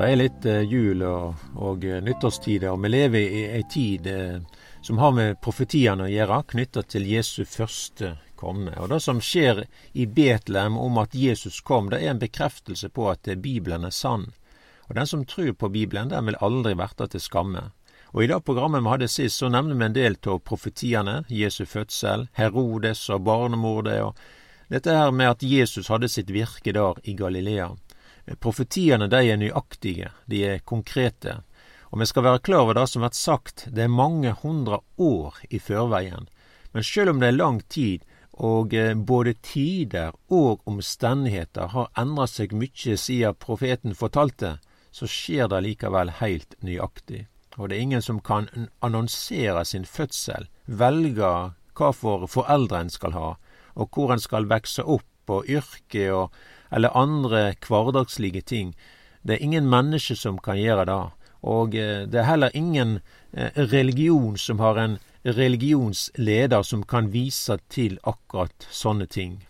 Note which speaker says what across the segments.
Speaker 1: Det er litt eh, jul og, og eh, nyttårstider, og vi lever i ei tid eh, som har med profetiene å gjøre, knytta til Jesu første komme. Og Det som skjer i Betlehem om at Jesus kom, det er en bekreftelse på at Bibelen er sann. Og Den som tror på Bibelen, den vil aldri verte til skamme. Og I det programmet vi hadde sist, så nevner vi en del av profetiene. Jesu fødsel, Herodes og barnemordet. og Dette her med at Jesus hadde sitt virke der i Galilea. Profetiene de er nøyaktige, de er konkrete. Og vi skal være klar over det som blir sagt, det er mange hundre år i førveien. Men selv om det er lang tid, og eh, både tider og omstendigheter har endra seg mye siden profeten fortalte, så skjer det likevel helt nøyaktig. Og det er ingen som kan annonsere sin fødsel, velge hva for foreldre en skal ha, og hvor en skal vokse opp, og yrke og eller andre hverdagslige ting. Det er ingen mennesker som kan gjøre det. Og eh, det er heller ingen eh, religion som har en religionsleder som kan vise til akkurat sånne ting.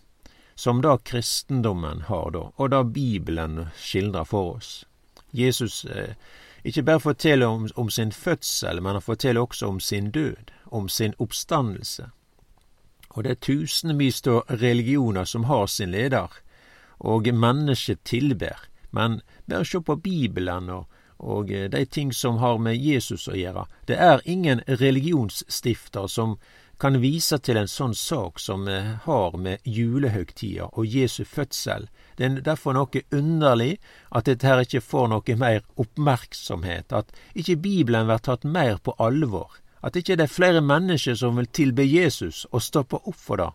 Speaker 1: Som da kristendommen har, da, og da Bibelen skildrer for oss. Jesus eh, ikke bare forteller om, om sin fødsel, men han forteller også om sin død, om sin oppstandelse. Og det er tusenvis av religioner som har sin leder, og mennesket tilber. Men bare se på Bibelen og, og de ting som har med Jesus å gjøre. Det er ingen religionsstifter som kan vise til en sånn sak som vi har med julehøgtida og Jesu fødsel. Det er derfor noe underlig at dette her ikke får noe mer oppmerksomhet, at ikke Bibelen blir tatt mer på alvor, at ikke det er flere mennesker som vil tilbe Jesus og stoppe opp for det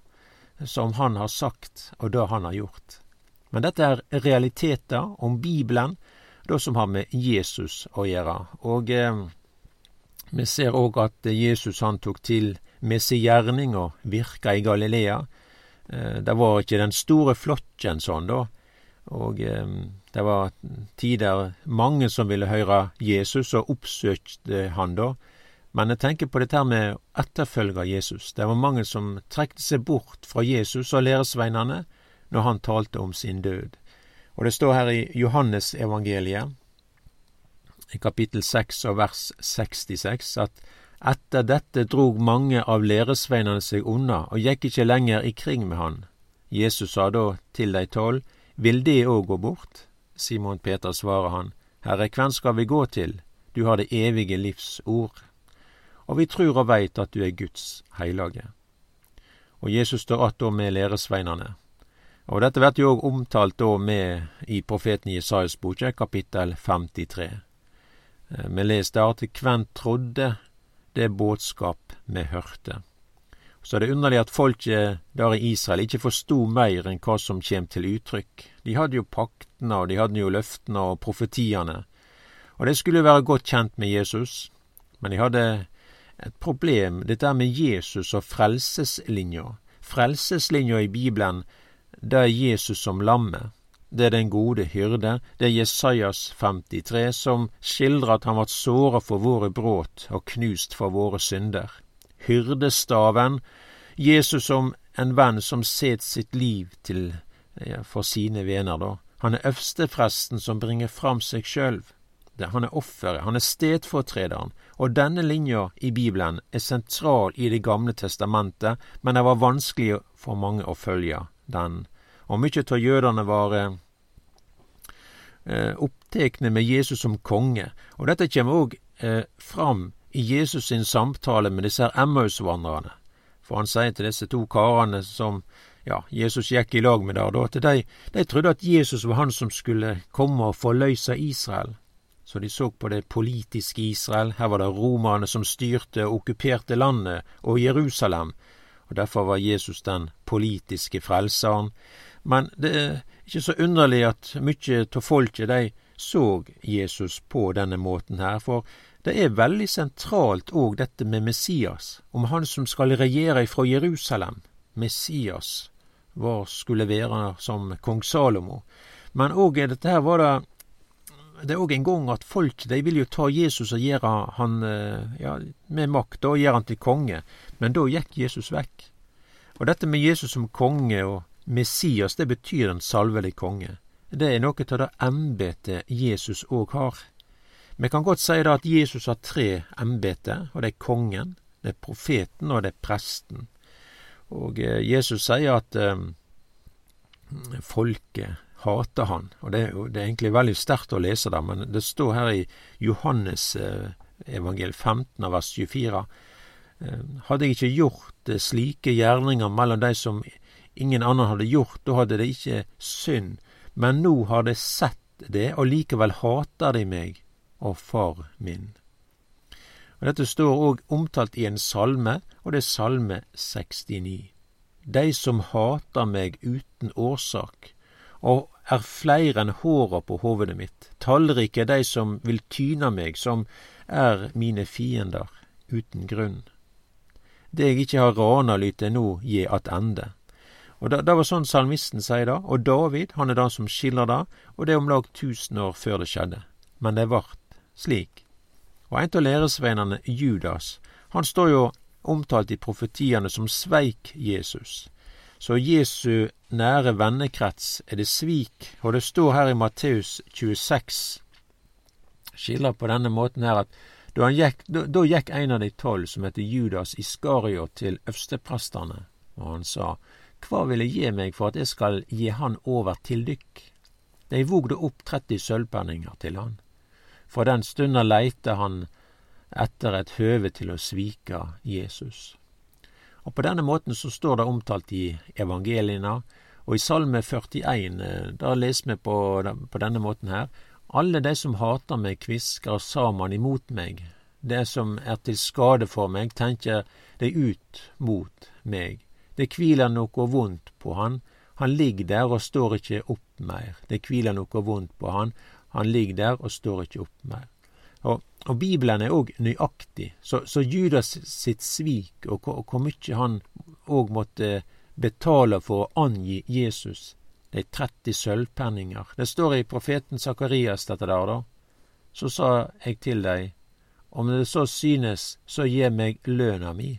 Speaker 1: som han har sagt og det han har gjort. Men dette er realiteter om Bibelen, det som har med Jesus å gjøre. Og eh, vi ser òg at Jesus han tok til med sin gjerning og virka i Galilea. Eh, det var ikke den store flokken sånn, da. Og eh, det var tider mange som ville høre Jesus, og oppsøkte han da. Men jeg tenker på dette med å etterfølge Jesus. Det var mange som trekte seg bort fra Jesus og læresveinene når han talte om sin død. Og det står her i Johannesevangeliet, i kapittel 6 og vers 66, at etter dette drog mange av læresveinene seg unna og gikk ikke lenger i kring med han. Jesus sa da til de tolv, Vil de òg gå bort? Simon Peter svarer han, Herre, hvem skal vi gå til? Du har det evige livs ord. Og vi tror og veit at du er Guds heilage. Og Jesus står att med læresveinene. Og dette blir jo omtalt da med i profeten Jesajas boke, kapittel 53. Eh, vi leser der at hvem trodde det budskap vi hørte. Så det er underlig at folket der i Israel ikke forsto mer enn hva som kjem til uttrykk. De hadde jo paktene, og de hadde jo løftene og profetiene. Og de skulle være godt kjent med Jesus, men de hadde et problem, dette med Jesus og frelseslinja. Frelseslinja i Bibelen det er Jesus som lammet. Det er den gode hyrde. Det er Jesajas 53, som skildrer at han ble såra for våre brudd og knust for våre synder. Hyrdestaven, Jesus som en venn som set sitt liv til for sine venner, da. Han er øvstepresten som bringer fram seg sjøl. Han er offeret, han er stedfortrederen, og denne linja i Bibelen er sentral i Det gamle testamentet, men det var vanskelig for mange å følge den. Og mye av jødene var eh, opptekne med Jesus som konge. Og dette kjem òg eh, fram i Jesus sin samtale med disse Emmaus-vandrerne. For han sier til disse to karene som ja, Jesus gikk i lag med der, da, at de, de trodde at Jesus var han som skulle komme og forløse Israel. Så de så på det politiske Israel. Her var det romerne som styrte og okkuperte landet og Jerusalem og derfor var Jesus den politiske frelseren. Men det er ikke så underlig at mykje av folket de så Jesus på denne måten her, for det er veldig sentralt òg dette med Messias, om han som skal regjere ifra Jerusalem. Messias, hva skulle være som kong Salomo? Men òg dette her var det det er òg en gang at folk de vil jo ta Jesus og gjøre han eh, ja, med makt og gjøre han til konge, men da gikk Jesus vekk. Og dette med Jesus som konge og Messias, det betyr en salvelig konge. det er noe av det embetet Jesus òg har. Vi kan godt si da at Jesus har tre embeter, og det er kongen, det er profeten, og det er presten. Og eh, Jesus sier at eh, folket hater han, og det det er egentlig veldig sterkt å lese det, men det står her i Johannes eh, evangel 15 vers 24 eh, Hadde jeg ikke gjort eh, slike gjerninger mellom de som ingen annen hadde gjort, da hadde det ikke synd. Men nå har de sett det, og likevel hater de meg og far min. Og Dette står òg omtalt i en salme, og det er salme 69. De som hater meg uten årsak, og er flere enn håra på hovedet mitt. Tallrike er de som vil tyne meg, som er mine fiender uten grunn. Det jeg ikke har rana, lyte nå gi attende. Og det, det, var sånn salmisten sier da, og David han er den som skiller det, og det er om lag tusen år før det skjedde. Men det vart slik. Og en av læresveinene, Judas, han står jo omtalt i profetiene som sveik Jesus. Så Jesu nære vennekrets er det svik, og det står her i Matteus 26, skiller på denne måten her at da, gikk, da, da gikk en av de tolv, som heter Judas Iskariot, til øversteprestene, og han sa, Hva vil jeg gi meg for at jeg skal gi han over til dykk? De vogde opp 30 sølvpenninger til han. For den stunda leita han etter et høve til å svike Jesus. Og På denne måten så står det omtalt i evangeliene, og i Salme 41, eh, da leser vi på, på denne måten her, alle de som hater meg, kvisker sammen imot meg. Det som er til skade for meg, tenker de ut mot meg. Det hviler noe vondt på han. Han ligger der og står ikke opp mer. Det hviler noe vondt på han. Han ligger der og står ikke opp mer. Og, Bibelen er òg nøyaktig, så, så, Judas sitt svik, og, hvor mye han òg måtte betale for å angi Jesus, de 30 sølvpenninger. Det står i profeten Sakarias dette der, da. Så sa jeg til deg, om det så synes, så gi meg løna mi.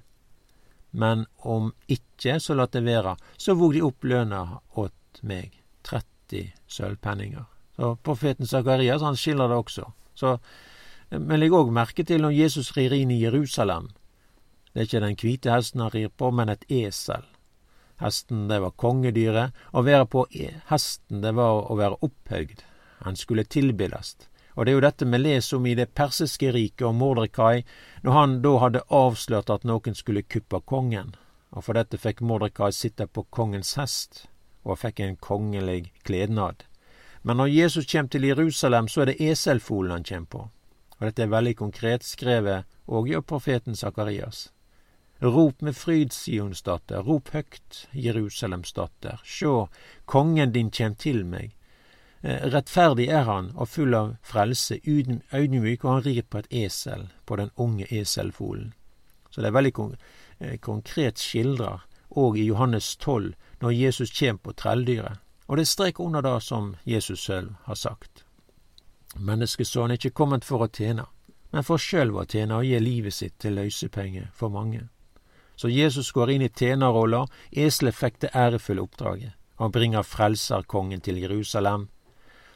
Speaker 1: Men om ikke, så la det være. Så vog de opp løna åt meg. 30 sølvpenninger. Så profeten Sakarias han skiller det også. Så, men legg òg merke til når Jesus rir inn i Jerusalem. Det er ikke den hvite hesten han rir på, men et esel. Hesten, det var kongedyret. Å være på e, hesten, det var å være opphøyd. Han skulle tilbildes. Og det er jo dette vi leser om i det persiske riket om Mordekai, når han da hadde avslørt at noen skulle kuppe kongen. Og for dette fikk Mordekai sitte på kongens hest, og fikk en kongelig klednad. Men når Jesus kommer til Jerusalem, så er det eselfolen han kommer på. Og dette er veldig konkret skrevet òg av profeten Sakarias. Rop med fryd, Sionsdatter, rop høgt, Jerusalemsdatter. Sjå, kongen din kjem til meg. Eh, rettferdig er han og full av frelse, audmyk, og han rir på et esel, på den unge eselfolen. Så det er veldig kon eh, konkret skildra, òg i Johannes 12, når Jesus kjem på trelldyret. Og det streker under det som Jesus sjøl har sagt. Menneskesonen er ikke kommet for å tjene, men for sjølv å tjene og gi livet sitt til løsepenger for mange. Så Jesus går inn i tjenerrolla, eselet fikk det ærefulle oppdraget. Han bringer frelserkongen til Jerusalem.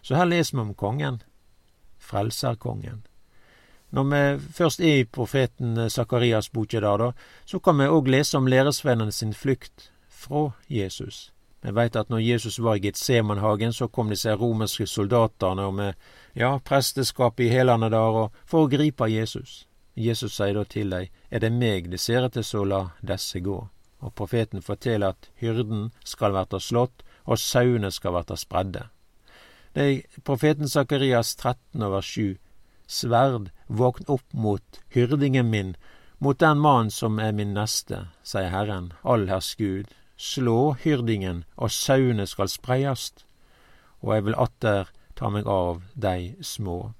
Speaker 1: Så her leser vi om kongen. Frelserkongen. Når vi først er i profeten Sakarias boka der, da, så kan vi òg lese om læresvennene sin flukt fra Jesus. Vi veit at når Jesus var i Getsemanhagen, så kom disse romerske soldatene og med ja, presteskap i hælene der og for å gripe Jesus. Jesus sier da til dem, er det meg de ser etter, så la disse gå. Og profeten forteller at hyrden skal verta slått, og sauene skal verta spredde. Det er profeten Sakarias 13 over 7. Sverd, våkn opp mot hyrdingen min, mot den mann som er min neste, sier Herren, allherrs Gud, slå hyrdingen, og sauene skal spreiast, og jeg vil atter ta meg av dei små.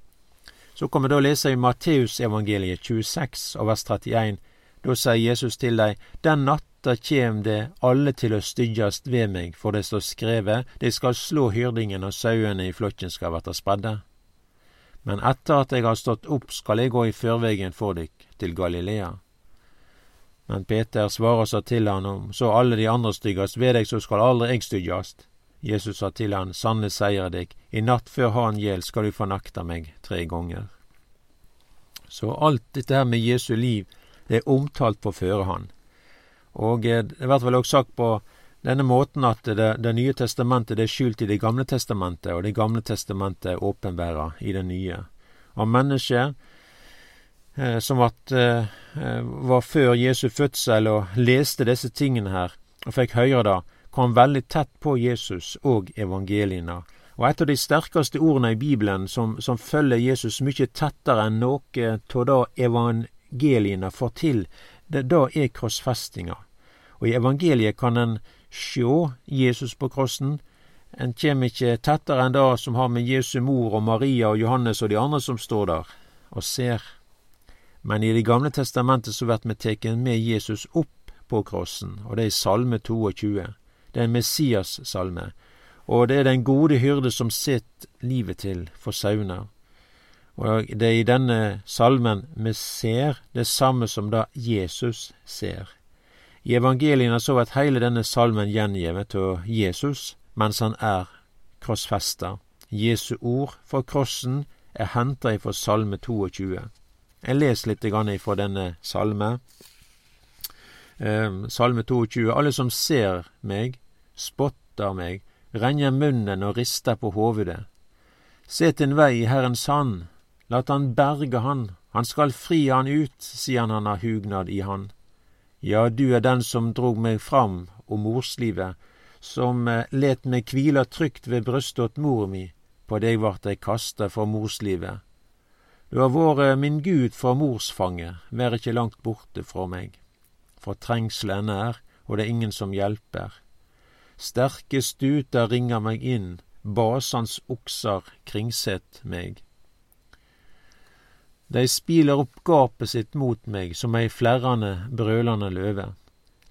Speaker 1: Så kan vi da lese i Matteusevangeliet 26 og vers 31. Da sier Jesus til dei, Den natta kjem det alle til å styggjast ved meg, for det står skrevet, de skal slå hyrdingen, og sauene i flokken skal verta spredde. Men etter at jeg har stått opp, skal jeg gå i førvegen for dykk til Galilea. Men Peter svarer så til han om så alle de andre styggast ved deg, så skal aldri eg styggast. Jesus sa til han, Sanne seier deg, i natt før han gjeld skal du fornekte meg tre ganger. Så alt dette her med Jesu liv, det er omtalt på førehånd. Og eh, det blir vel også sagt på denne måten at det, det nye testamentet det er skjult i Det gamle testamentet, og Det gamle testamentet er åpenbæra i det nye. Og mennesker eh, som at, eh, var før Jesu fødsel og leste disse tingene her, og fikk høre det, kom veldig tett på Jesus og evangeliene. Og et av de sterkeste ordene i Bibelen som, som følger Jesus mye tettere enn noe av det evangeliene får til, det da er krossfestinga. Og i evangeliet kan en sjå Jesus på krossen. En kjem ikkje tettere enn det som har med Jesu mor og Maria og Johannes og de andre som står der, og ser. Men i Det gamle testamentet så blir vi teken med Jesus opp på krossen, og det er i Salme 22. Det er en Messias-salme, og det er den gode hyrde som sitt livet til for sauene. Og det er i denne salmen vi ser det samme som da Jesus ser. I evangeliene så at heile denne salmen gjengivet av Jesus mens han er krossfesta. Jesu ord for krossen er henta ifra Salme 22. Jeg leser litt ifra denne salme. Um, salme 22. Alle som ser meg, spotter meg, renner munnen og rister på hovedet. Se din vei i Herrens hand, lat han berge han, han skal fri han ut, sier han har hugnad i han. Ja, du er den som drog meg fram om morslivet, som eh, let meg kvila trygt ved brystet åt mor mi, på deg vart jeg kasta fra morslivet. Du har vore min Gud fra morsfanget, vær ikkje langt borte fra meg. For trengselen er og det er ingen som hjelper. Sterke stuter ringer meg inn, basans okser kringsett meg. De spiler opp gapet sitt mot meg som ei flerrande, brølande løve.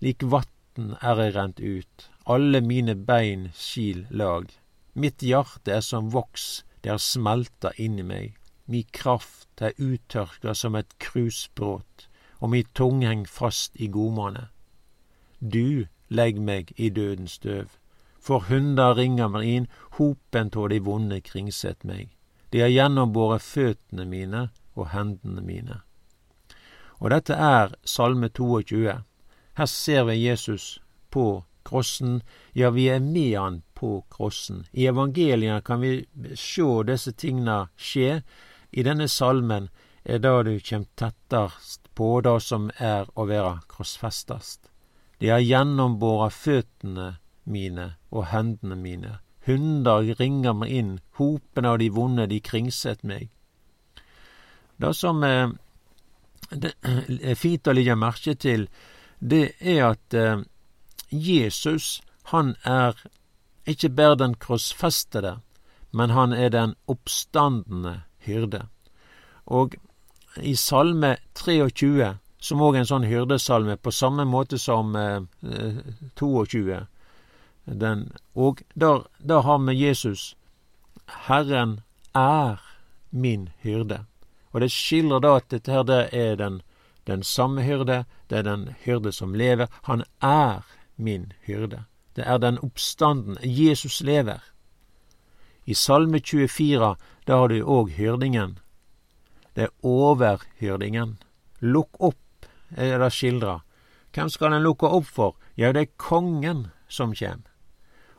Speaker 1: Lik vatn er eg rent ut, alle mine bein skil lag. Mitt hjarte er som voks, det har smelta inni meg. Mi kraft er uttørka som et krusbråt, og mi tung heng fast i gomane. Du legg meg i dødens støv. For hundar ringer meg inn, hopen tå de vonde kringsett meg. De har gjennombåret føttene mine og hendene mine. Og dette er Salme 22. Her ser vi Jesus på krossen, ja, vi er med han på krossen. I evangeliene kan vi sjå disse tingene skje. I denne salmen er det du kjem tettast på det som er å være krossfestast. De har gjennombora føttene mine og hendene mine. Hunder ringer meg inn, hopene av de vonde, de kringset meg. Det som eh, det er fint å legge merke til, det er at eh, Jesus, han er ikke bare den krossfestede, men han er den oppstandende hyrde. Og i Salme 23 som òg en sånn hyrdesalme, på samme måte som eh, 22. Eh, Den, og der har vi Jesus. Herren er min hyrde. Og det skildrer da at dette her det er den, den samme hyrde, det er den hyrde som lever. Han er min hyrde. Det er den oppstanden. Jesus lever. I Salme 24 da har du òg hyrdingen. Det er overhyrdingen. Lukk opp er det skildra. Hvem skal en lukke opp for? Ja, det er kongen som kjem.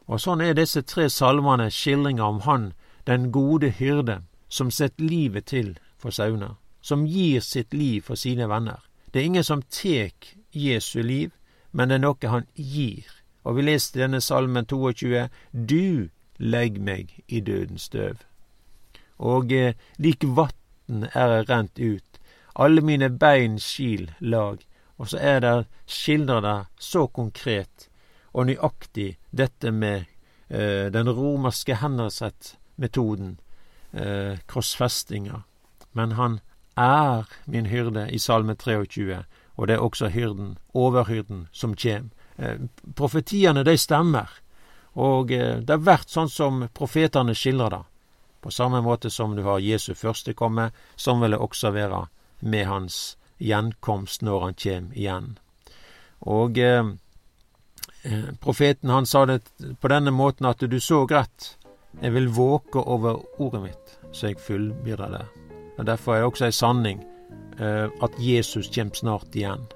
Speaker 1: Og sånn er disse tre salmene skildringer om Han, den gode hyrde, som setter livet til for sauna, som gir sitt liv for sine venner. Det er ingen som tek Jesu liv, men det er noe han gir. Og vi leste denne salmen 22, Du legg meg i dødens støv. Og eh, lik vatn er rent ut, alle mine bein skil lag. Og så er det skildrer det så konkret og nøyaktig dette med eh, den romerske henresett-metoden, eh, krossfestinga. Men han er min hyrde i Salme 23, og det er også hyrden, overhyrden, som kjem. Eh, profetiene, de stemmer, og eh, det har vært sånn som profetene skildrer det. På samme måte som du har Jesu første komme, sånn vil det også være med hans gjenkomst når han kjem igjen. Og eh, Eh, profeten han sa det på denne måten at du så rett. Jeg vil våke over ordet mitt, så jeg fullbyrder det. Og Derfor er det også ei sanning eh, at Jesus kjem snart igjen.